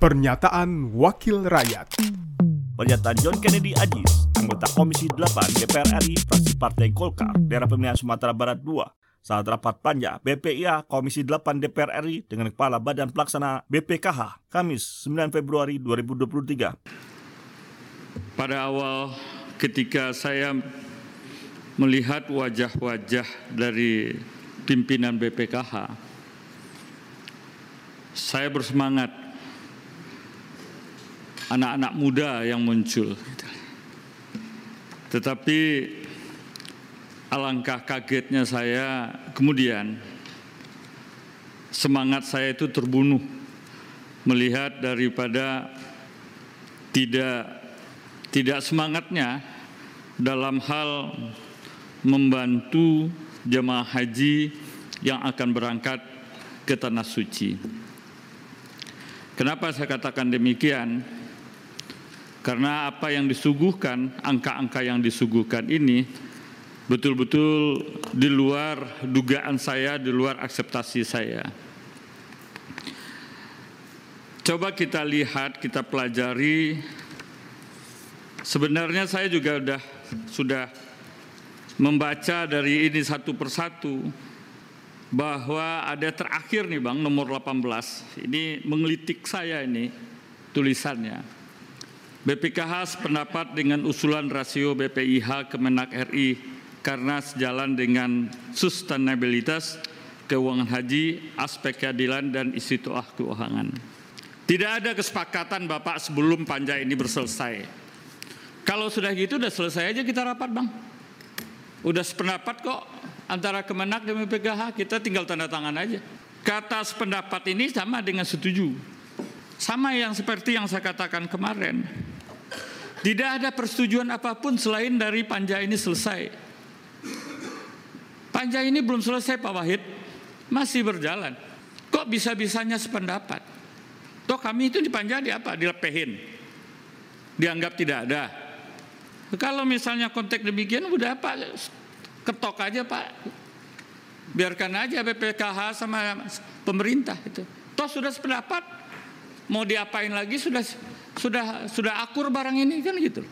Pernyataan Wakil Rakyat Pernyataan John Kennedy Ajis, anggota Komisi 8 DPR RI, fraksi Partai Golkar, daerah pemilihan Sumatera Barat 2, saat rapat panja BPIA Komisi 8 DPR RI dengan Kepala Badan Pelaksana BPKH, Kamis 9 Februari 2023. Pada awal ketika saya melihat wajah-wajah dari pimpinan BPKH, saya bersemangat anak-anak muda yang muncul. Tetapi alangkah kagetnya saya kemudian semangat saya itu terbunuh melihat daripada tidak tidak semangatnya dalam hal membantu jemaah haji yang akan berangkat ke tanah suci. Kenapa saya katakan demikian? Karena apa yang disuguhkan, angka-angka yang disuguhkan ini betul-betul di luar dugaan saya, di luar akseptasi saya. Coba kita lihat, kita pelajari. Sebenarnya saya juga sudah sudah membaca dari ini satu persatu bahwa ada terakhir nih Bang nomor 18. Ini menggelitik saya ini tulisannya. BPKH sependapat dengan usulan rasio BPIH Kemenak RI karena sejalan dengan sustainabilitas keuangan haji, aspek keadilan dan istiqoah keuangan. Tidak ada kesepakatan Bapak sebelum panja ini berselesai. Kalau sudah gitu udah selesai aja kita rapat Bang. Udah sependapat kok antara Kemenak dan BPKH, kita tinggal tanda tangan aja. Kata sependapat ini sama dengan setuju. Sama yang seperti yang saya katakan kemarin. Tidak ada persetujuan apa pun selain dari panja ini selesai. Panja ini belum selesai Pak Wahid, masih berjalan. Kok bisa-bisanya sependapat? Toh kami itu di panja di apa? Dilepehin. Dianggap tidak ada. Kalau misalnya konteks demikian udah apa? Ketok aja Pak. Biarkan aja BPKH sama pemerintah itu. Toh sudah sependapat. Mau diapain lagi sudah sudah sudah akur barang ini kan gitu.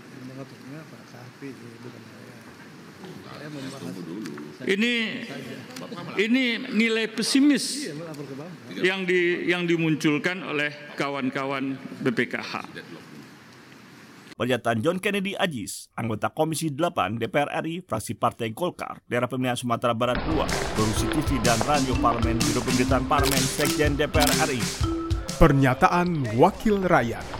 Ini ini nilai pesimis yang di yang dimunculkan oleh kawan-kawan BPKH. Pernyataan John Kennedy Ajis, anggota Komisi 8 DPR RI, fraksi Partai Golkar, daerah pemilihan Sumatera Barat 2, produksi TV dan radio parlemen, Biro Pemberitaan Parlemen, Sekjen DPR RI. Pernyataan Wakil Rakyat